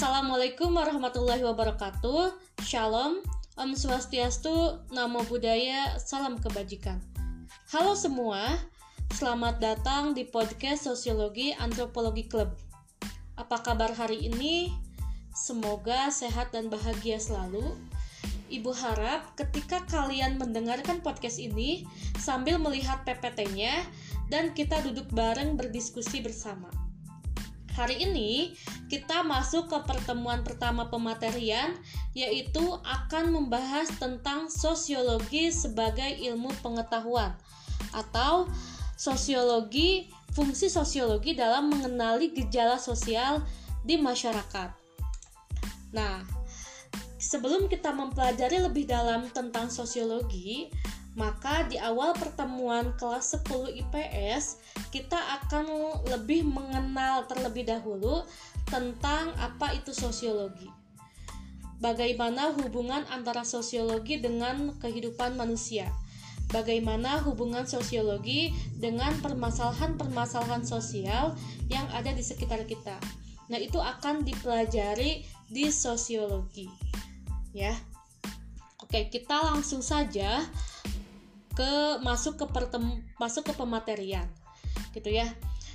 Assalamualaikum warahmatullahi wabarakatuh. Shalom, Om Swastiastu, Namo Buddhaya, Salam Kebajikan. Halo semua, selamat datang di podcast Sosiologi Antropologi Club. Apa kabar hari ini? Semoga sehat dan bahagia selalu. Ibu harap ketika kalian mendengarkan podcast ini sambil melihat PPT-nya dan kita duduk bareng berdiskusi bersama. Hari ini kita masuk ke pertemuan pertama pematerian yaitu akan membahas tentang sosiologi sebagai ilmu pengetahuan atau sosiologi fungsi sosiologi dalam mengenali gejala sosial di masyarakat. Nah, sebelum kita mempelajari lebih dalam tentang sosiologi, maka di awal pertemuan kelas 10 IPS kita akan lebih mengenal terlebih dahulu tentang apa itu sosiologi. Bagaimana hubungan antara sosiologi dengan kehidupan manusia? Bagaimana hubungan sosiologi dengan permasalahan-permasalahan sosial yang ada di sekitar kita? Nah, itu akan dipelajari di sosiologi. Ya. Oke, kita langsung saja ke masuk ke pertem, masuk ke pematerian gitu ya.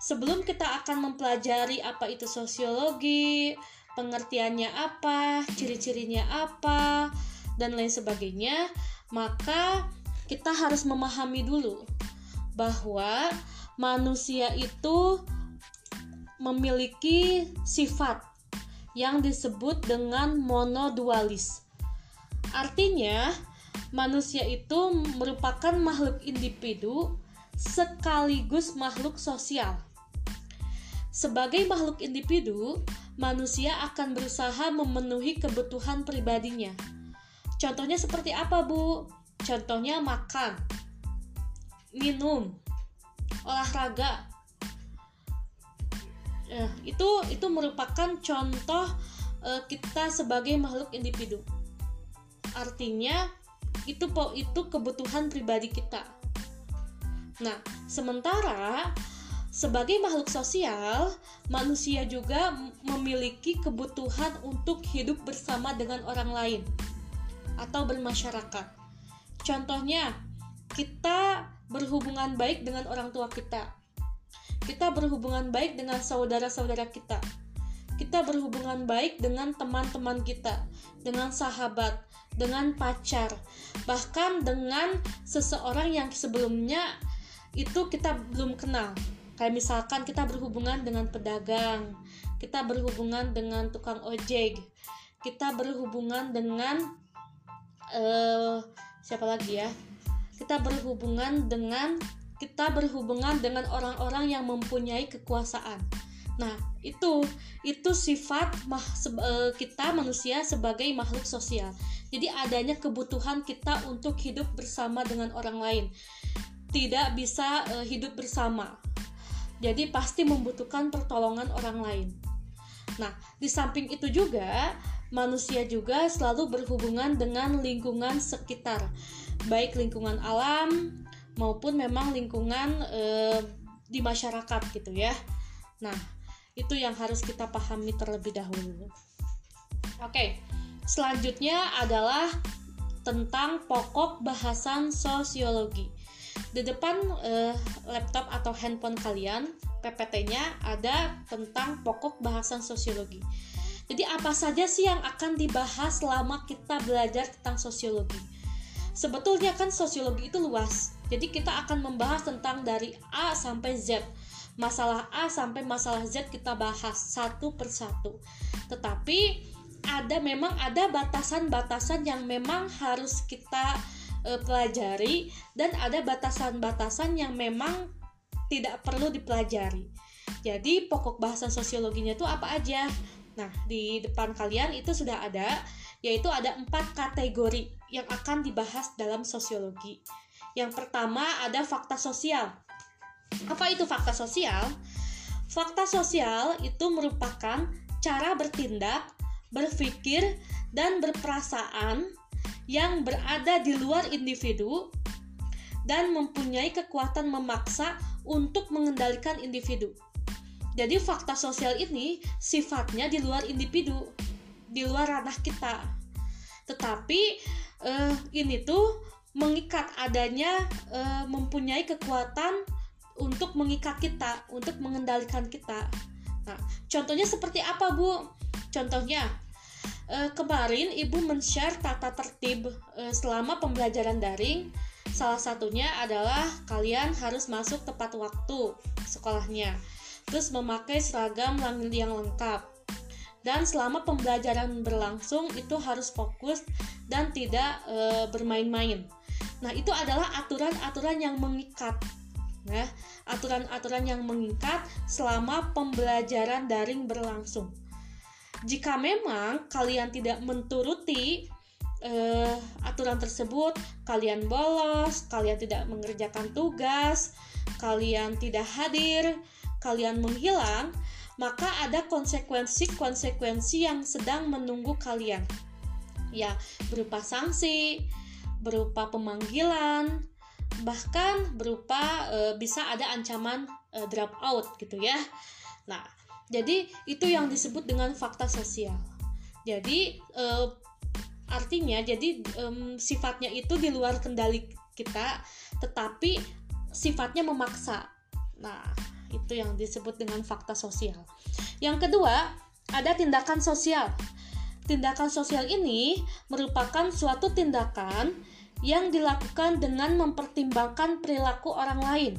Sebelum kita akan mempelajari apa itu sosiologi pengertiannya apa ciri-cirinya apa dan lain sebagainya maka kita harus memahami dulu bahwa manusia itu memiliki sifat yang disebut dengan monodualis. Artinya manusia itu merupakan makhluk individu sekaligus makhluk sosial. Sebagai makhluk individu, manusia akan berusaha memenuhi kebutuhan pribadinya. Contohnya seperti apa, Bu? Contohnya makan, minum, olahraga. Eh, itu itu merupakan contoh eh, kita sebagai makhluk individu. Artinya itu itu kebutuhan pribadi kita. Nah, sementara sebagai makhluk sosial, manusia juga memiliki kebutuhan untuk hidup bersama dengan orang lain atau bermasyarakat. Contohnya, kita berhubungan baik dengan orang tua kita. Kita berhubungan baik dengan saudara-saudara kita. Kita berhubungan baik dengan teman-teman kita, dengan sahabat, dengan pacar, bahkan dengan seseorang yang sebelumnya itu kita belum kenal. Kayak misalkan kita berhubungan dengan pedagang, kita berhubungan dengan tukang ojek, kita berhubungan dengan uh, siapa lagi ya? Kita berhubungan dengan kita berhubungan dengan orang-orang yang mempunyai kekuasaan. Nah, itu itu sifat mah, se, uh, kita manusia sebagai makhluk sosial. Jadi adanya kebutuhan kita untuk hidup bersama dengan orang lain. Tidak bisa uh, hidup bersama. Jadi pasti membutuhkan pertolongan orang lain. Nah, di samping itu juga manusia juga selalu berhubungan dengan lingkungan sekitar, baik lingkungan alam maupun memang lingkungan uh, di masyarakat gitu ya. Nah, itu yang harus kita pahami terlebih dahulu. Oke. Selanjutnya adalah tentang pokok bahasan sosiologi. Di depan eh, laptop atau handphone kalian, PPT-nya ada tentang pokok bahasan sosiologi. Jadi apa saja sih yang akan dibahas selama kita belajar tentang sosiologi? Sebetulnya kan sosiologi itu luas. Jadi kita akan membahas tentang dari A sampai Z. Masalah A sampai masalah Z kita bahas satu persatu. Tetapi ada memang ada batasan-batasan yang memang harus kita e, pelajari dan ada batasan-batasan yang memang tidak perlu dipelajari. Jadi pokok bahasan sosiologinya itu apa aja? Nah di depan kalian itu sudah ada, yaitu ada empat kategori yang akan dibahas dalam sosiologi. Yang pertama ada fakta sosial. Apa itu fakta sosial? Fakta sosial itu merupakan cara bertindak berpikir, dan berperasaan yang berada di luar individu dan mempunyai kekuatan memaksa untuk mengendalikan individu. Jadi fakta sosial ini sifatnya di luar individu, di luar ranah kita. Tetapi uh, ini tuh mengikat adanya uh, mempunyai kekuatan untuk mengikat kita, untuk mengendalikan kita. Nah, contohnya seperti apa, Bu? Contohnya, uh, kemarin Ibu men-share tata tertib uh, selama pembelajaran daring. Salah satunya adalah kalian harus masuk tepat waktu sekolahnya, terus memakai seragam yang lengkap. Dan selama pembelajaran berlangsung itu harus fokus dan tidak e, bermain-main. Nah, itu adalah aturan-aturan yang mengikat Nah, aturan-aturan yang mengikat selama pembelajaran daring berlangsung. Jika memang kalian tidak menturuti uh, aturan tersebut, kalian bolos, kalian tidak mengerjakan tugas, kalian tidak hadir, kalian menghilang, maka ada konsekuensi-konsekuensi yang sedang menunggu kalian. Ya, berupa sanksi, berupa pemanggilan, bahkan berupa e, bisa ada ancaman e, drop out gitu ya. Nah, jadi itu yang disebut dengan fakta sosial. Jadi e, artinya jadi e, sifatnya itu di luar kendali kita, tetapi sifatnya memaksa. Nah, itu yang disebut dengan fakta sosial. Yang kedua, ada tindakan sosial. Tindakan sosial ini merupakan suatu tindakan yang dilakukan dengan mempertimbangkan perilaku orang lain.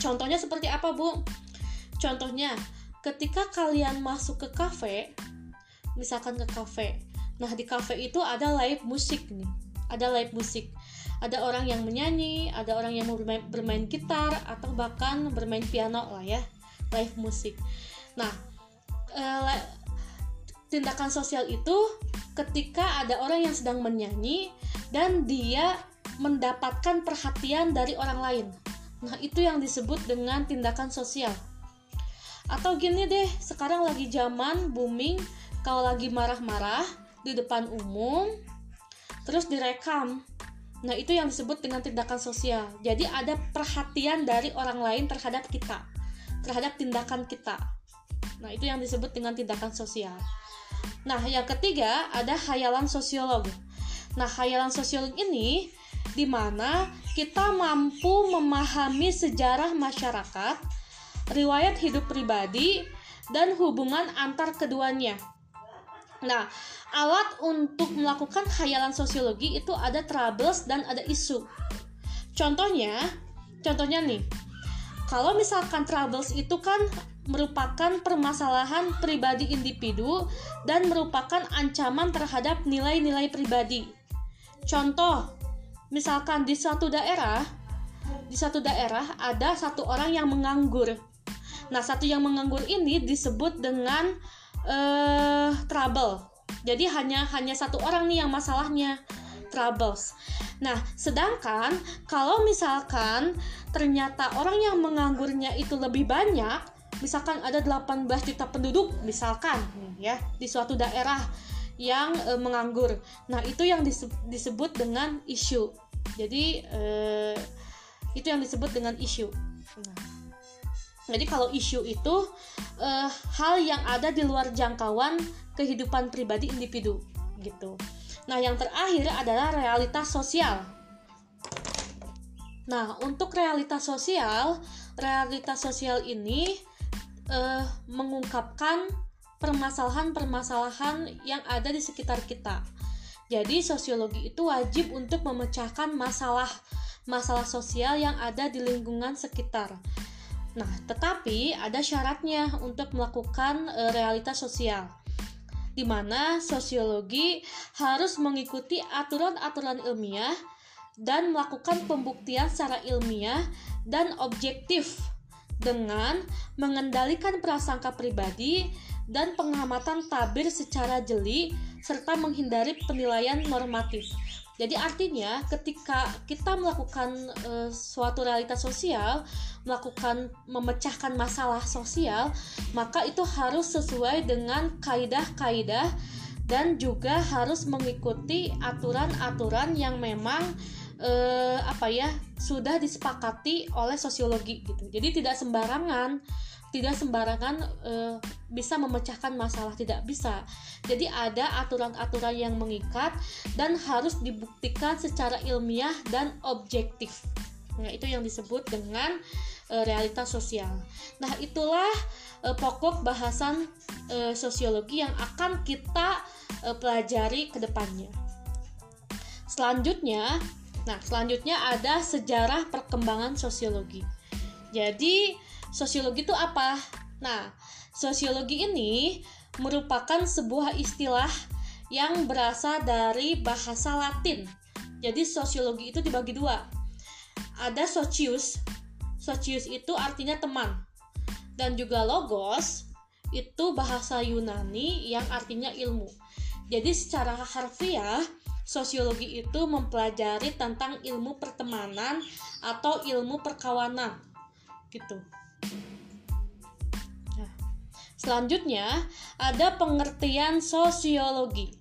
Contohnya seperti apa, Bu? Contohnya, ketika kalian masuk ke kafe, misalkan ke kafe. Nah, di kafe itu ada live musik nih. Ada live musik. Ada orang yang menyanyi, ada orang yang bermain, bermain gitar atau bahkan bermain piano lah ya. Live musik. Nah, eh, tindakan sosial itu ketika ada orang yang sedang menyanyi dan dia mendapatkan perhatian dari orang lain. Nah, itu yang disebut dengan tindakan sosial. Atau gini deh, sekarang lagi zaman booming kalau lagi marah-marah di depan umum terus direkam. Nah, itu yang disebut dengan tindakan sosial. Jadi ada perhatian dari orang lain terhadap kita, terhadap tindakan kita. Nah, itu yang disebut dengan tindakan sosial. Nah, yang ketiga ada hayalan sosiolog. Nah, khayalan sosial ini di mana kita mampu memahami sejarah masyarakat, riwayat hidup pribadi, dan hubungan antar keduanya. Nah, alat untuk melakukan khayalan sosiologi itu ada troubles dan ada isu. Contohnya, contohnya nih, kalau misalkan troubles itu kan merupakan permasalahan pribadi individu dan merupakan ancaman terhadap nilai-nilai pribadi. Contoh, misalkan di suatu daerah, di satu daerah ada satu orang yang menganggur. Nah, satu yang menganggur ini disebut dengan uh, trouble. Jadi hanya hanya satu orang nih yang masalahnya troubles. Nah, sedangkan kalau misalkan ternyata orang yang menganggurnya itu lebih banyak, misalkan ada 18 juta penduduk misalkan ya di suatu daerah yang e, menganggur. Nah, itu yang disebut dengan isu. Jadi e, itu yang disebut dengan isu. Nah, jadi kalau isu itu e, hal yang ada di luar jangkauan kehidupan pribadi individu gitu. Nah, yang terakhir adalah realitas sosial. Nah, untuk realitas sosial, realitas sosial ini uh, mengungkapkan permasalahan-permasalahan yang ada di sekitar kita. Jadi sosiologi itu wajib untuk memecahkan masalah masalah sosial yang ada di lingkungan sekitar. Nah, tetapi ada syaratnya untuk melakukan e, realitas sosial. Di mana sosiologi harus mengikuti aturan-aturan ilmiah dan melakukan pembuktian secara ilmiah dan objektif dengan mengendalikan prasangka pribadi dan pengamatan tabir secara jeli serta menghindari penilaian normatif. Jadi artinya ketika kita melakukan e, suatu realitas sosial, melakukan memecahkan masalah sosial, maka itu harus sesuai dengan kaidah-kaidah dan juga harus mengikuti aturan-aturan yang memang e, apa ya sudah disepakati oleh sosiologi gitu. Jadi tidak sembarangan tidak sembarangan e, bisa memecahkan masalah tidak bisa. Jadi ada aturan-aturan yang mengikat dan harus dibuktikan secara ilmiah dan objektif. Nah itu yang disebut dengan e, realitas sosial. Nah itulah e, pokok bahasan e, sosiologi yang akan kita e, pelajari ke depannya. Selanjutnya nah selanjutnya ada sejarah perkembangan sosiologi. Jadi Sosiologi itu apa? Nah, sosiologi ini merupakan sebuah istilah yang berasal dari bahasa Latin. Jadi sosiologi itu dibagi dua. Ada socius. Socius itu artinya teman. Dan juga logos itu bahasa Yunani yang artinya ilmu. Jadi secara harfiah sosiologi itu mempelajari tentang ilmu pertemanan atau ilmu perkawanan. Gitu. Nah, selanjutnya ada pengertian sosiologi.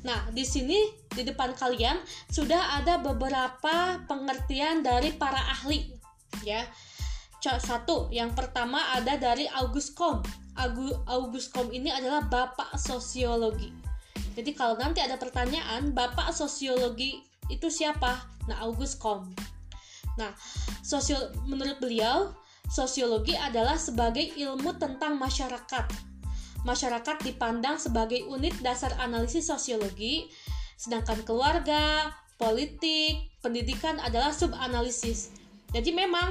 Nah, di sini di depan kalian sudah ada beberapa pengertian dari para ahli, ya. Satu, yang pertama ada dari August Comte. August Comte ini adalah bapak sosiologi. Jadi kalau nanti ada pertanyaan, bapak sosiologi itu siapa? Nah, August Comte. Nah, sosial menurut beliau Sosiologi adalah sebagai ilmu tentang masyarakat. Masyarakat dipandang sebagai unit dasar analisis sosiologi, sedangkan keluarga, politik, pendidikan adalah subanalisis. Jadi memang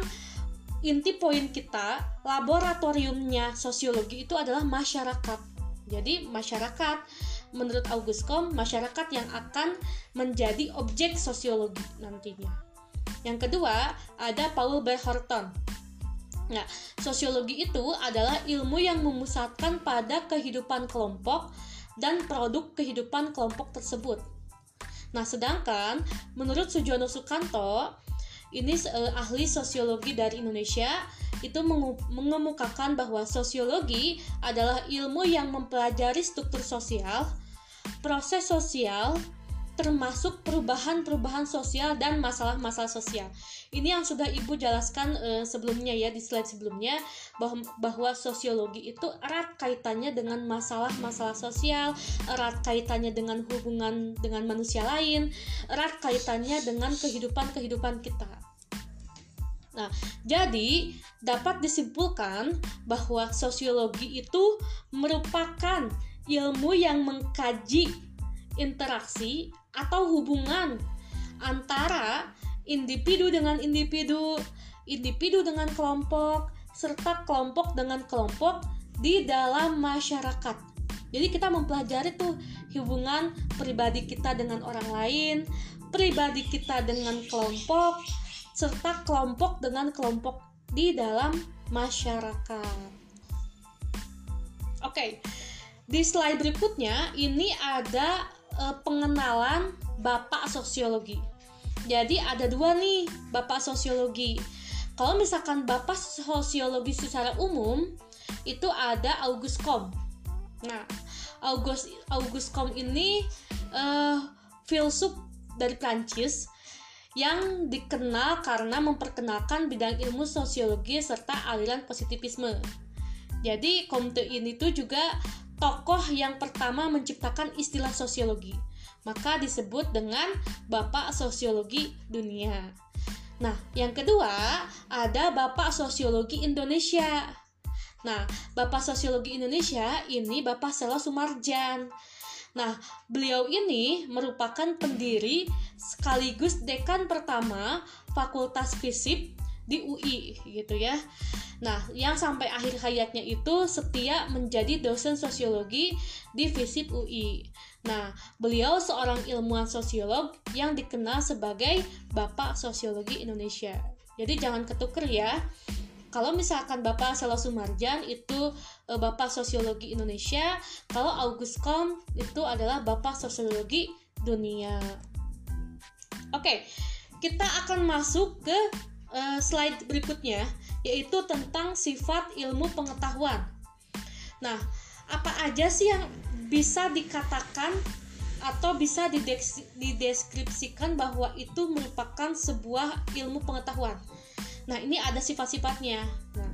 inti poin kita laboratoriumnya sosiologi itu adalah masyarakat. Jadi masyarakat menurut August Comte masyarakat yang akan menjadi objek sosiologi nantinya. Yang kedua ada Paul B. Nah, sosiologi itu adalah ilmu yang memusatkan pada kehidupan kelompok dan produk kehidupan kelompok tersebut. Nah, sedangkan menurut Sujono Sukanto, ini uh, ahli sosiologi dari Indonesia, itu mengemukakan bahwa sosiologi adalah ilmu yang mempelajari struktur sosial, proses sosial, termasuk perubahan-perubahan sosial dan masalah-masalah sosial. Ini yang sudah Ibu jelaskan uh, sebelumnya ya di slide sebelumnya bahwa, bahwa sosiologi itu erat kaitannya dengan masalah-masalah sosial, erat kaitannya dengan hubungan dengan manusia lain, erat kaitannya dengan kehidupan-kehidupan kita. Nah, jadi dapat disimpulkan bahwa sosiologi itu merupakan ilmu yang mengkaji interaksi atau hubungan antara individu dengan individu, individu dengan kelompok, serta kelompok dengan kelompok di dalam masyarakat. Jadi kita mempelajari tuh hubungan pribadi kita dengan orang lain, pribadi kita dengan kelompok, serta kelompok dengan kelompok di dalam masyarakat. Oke, di slide berikutnya ini ada uh, pengenalan bapak sosiologi. Jadi ada dua nih bapak sosiologi. Kalau misalkan bapak sosiologi secara umum itu ada August Comte. Nah, August August Comte ini uh, filsuf dari Prancis yang dikenal karena memperkenalkan bidang ilmu sosiologi serta aliran positivisme. Jadi Comte ini tuh juga tokoh yang pertama menciptakan istilah sosiologi. Maka disebut dengan Bapak Sosiologi Dunia. Nah, yang kedua ada Bapak Sosiologi Indonesia. Nah, Bapak Sosiologi Indonesia ini Bapak Sela Sumarjan. Nah, beliau ini merupakan pendiri sekaligus dekan pertama Fakultas Fisip di UI gitu ya. Nah, yang sampai akhir hayatnya itu setia menjadi dosen sosiologi di FISIP UI. Nah, beliau seorang ilmuwan sosiolog yang dikenal sebagai Bapak Sosiologi Indonesia. Jadi jangan ketuker ya. Kalau misalkan Bapak Selo Sumarjan itu e, Bapak Sosiologi Indonesia, kalau August Kom itu adalah Bapak Sosiologi Dunia. Oke, kita akan masuk ke uh, slide berikutnya yaitu tentang sifat ilmu pengetahuan. Nah, apa aja sih yang bisa dikatakan atau bisa dideskripsikan bahwa itu merupakan sebuah ilmu pengetahuan? Nah, ini ada sifat-sifatnya. Nah,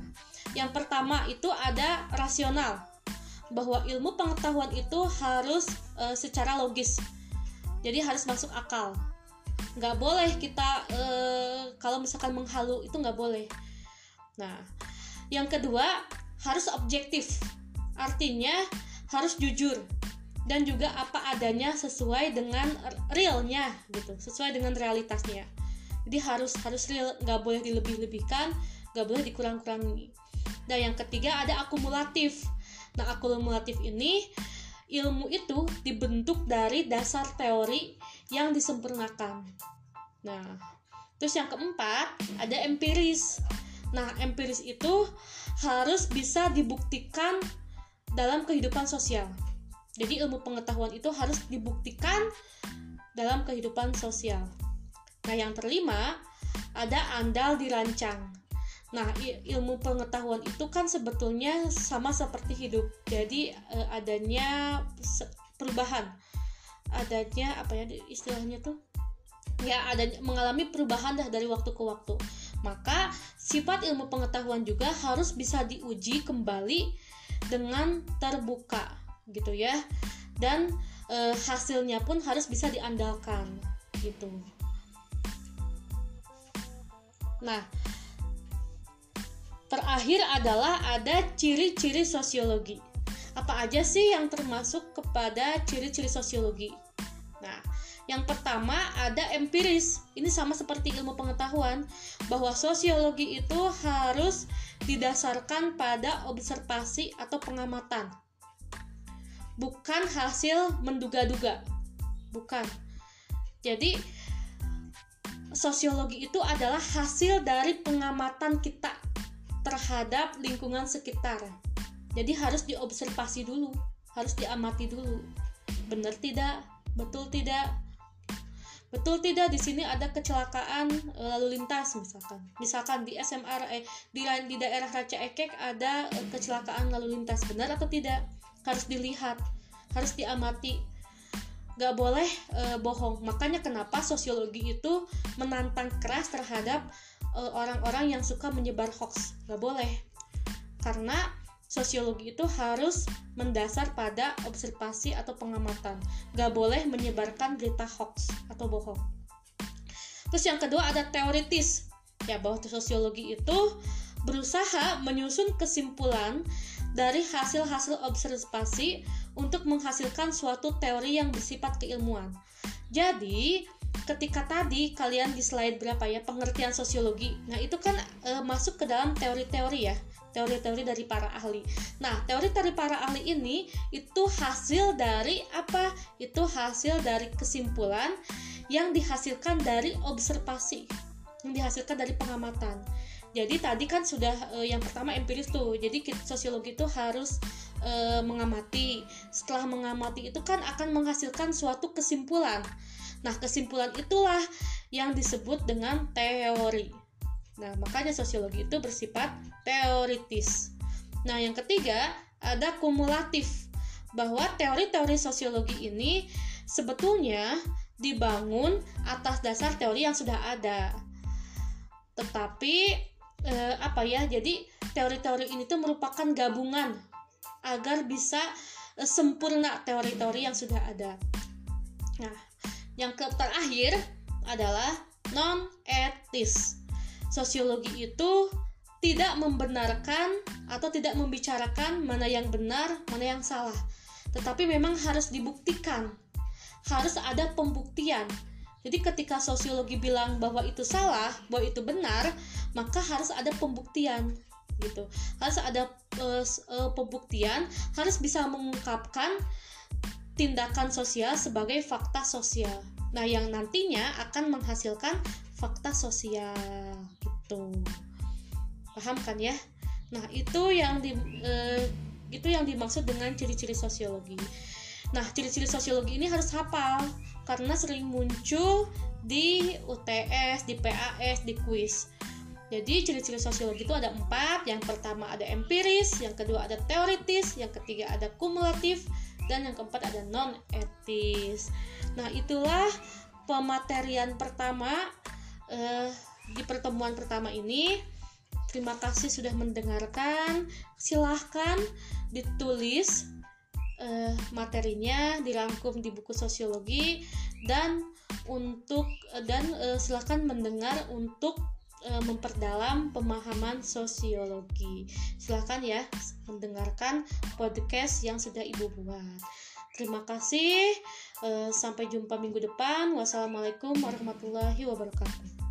Yang pertama itu ada rasional, bahwa ilmu pengetahuan itu harus e, secara logis, jadi harus masuk akal. Nggak boleh kita e, kalau misalkan menghalu itu nggak boleh. Nah, yang kedua harus objektif, artinya harus jujur dan juga apa adanya sesuai dengan realnya gitu, sesuai dengan realitasnya. Jadi harus harus real, nggak boleh dilebih-lebihkan, nggak boleh dikurang-kurangi. Nah, yang ketiga ada akumulatif. Nah, akumulatif ini ilmu itu dibentuk dari dasar teori yang disempurnakan. Nah, terus yang keempat ada empiris. Nah, empiris itu harus bisa dibuktikan dalam kehidupan sosial. Jadi ilmu pengetahuan itu harus dibuktikan dalam kehidupan sosial. Nah, yang terlima ada andal dirancang. Nah, ilmu pengetahuan itu kan sebetulnya sama seperti hidup. Jadi eh, adanya perubahan. Adanya apa ya istilahnya tuh? Ya, ada mengalami perubahan dah dari waktu ke waktu. Maka sifat ilmu pengetahuan juga harus bisa diuji kembali dengan terbuka gitu ya. Dan e, hasilnya pun harus bisa diandalkan gitu. Nah, Terakhir adalah ada ciri-ciri sosiologi. Apa aja sih yang termasuk kepada ciri-ciri sosiologi? Nah, yang pertama ada empiris. Ini sama seperti ilmu pengetahuan bahwa sosiologi itu harus didasarkan pada observasi atau pengamatan. Bukan hasil menduga-duga. Bukan. Jadi sosiologi itu adalah hasil dari pengamatan kita terhadap lingkungan sekitar. Jadi harus diobservasi dulu, harus diamati dulu. Benar tidak? Betul tidak? Betul tidak di sini ada kecelakaan e, lalu lintas misalkan. Misalkan di SMR eh di di daerah Raja Ekek ada e, kecelakaan lalu lintas. Benar atau tidak? Harus dilihat, harus diamati. Gak boleh e, bohong. Makanya kenapa sosiologi itu menantang keras terhadap Eh, orang-orang yang suka menyebar hoax nggak boleh karena sosiologi itu harus mendasar pada observasi atau pengamatan. Nggak boleh menyebarkan berita hoax atau bohong. Terus yang kedua ada teoritis. Ya bahwa sosiologi itu berusaha menyusun kesimpulan dari hasil-hasil observasi untuk menghasilkan suatu teori yang bersifat keilmuan. Jadi, ketika tadi kalian di slide berapa ya pengertian sosiologi. Nah itu kan e, masuk ke dalam teori-teori ya teori-teori dari para ahli. Nah teori dari para ahli ini itu hasil dari apa? Itu hasil dari kesimpulan yang dihasilkan dari observasi yang dihasilkan dari pengamatan. Jadi tadi kan sudah e, yang pertama empiris tuh. Jadi sosiologi itu harus e, mengamati. Setelah mengamati itu kan akan menghasilkan suatu kesimpulan Nah, kesimpulan itulah yang disebut dengan teori. Nah, makanya sosiologi itu bersifat teoritis. Nah, yang ketiga ada kumulatif bahwa teori-teori sosiologi ini sebetulnya dibangun atas dasar teori yang sudah ada. Tetapi eh, apa ya? Jadi teori-teori ini tuh merupakan gabungan agar bisa eh, sempurna teori-teori yang sudah ada. Nah, yang terakhir adalah non-etis. Sosiologi itu tidak membenarkan atau tidak membicarakan mana yang benar, mana yang salah. Tetapi memang harus dibuktikan. Harus ada pembuktian. Jadi ketika sosiologi bilang bahwa itu salah, bahwa itu benar, maka harus ada pembuktian gitu. Harus ada uh, pembuktian, harus bisa mengungkapkan tindakan sosial sebagai fakta sosial. Nah, yang nantinya akan menghasilkan fakta sosial gitu. Paham kan ya? Nah, itu yang di eh, itu yang dimaksud dengan ciri-ciri sosiologi. Nah, ciri-ciri sosiologi ini harus hafal karena sering muncul di UTS, di PAS, di kuis. Jadi ciri-ciri sosiologi itu ada empat. Yang pertama ada empiris, yang kedua ada teoritis, yang ketiga ada kumulatif, dan yang keempat ada non etis nah itulah pematerian pertama eh, di pertemuan pertama ini. Terima kasih sudah mendengarkan. Silahkan ditulis uh, materinya, dirangkum di buku sosiologi. Dan untuk dan uh, silahkan mendengar untuk uh, memperdalam pemahaman sosiologi. Silahkan ya mendengarkan podcast yang sudah ibu buat. Terima kasih. Uh, sampai jumpa minggu depan. Wassalamualaikum warahmatullahi wabarakatuh.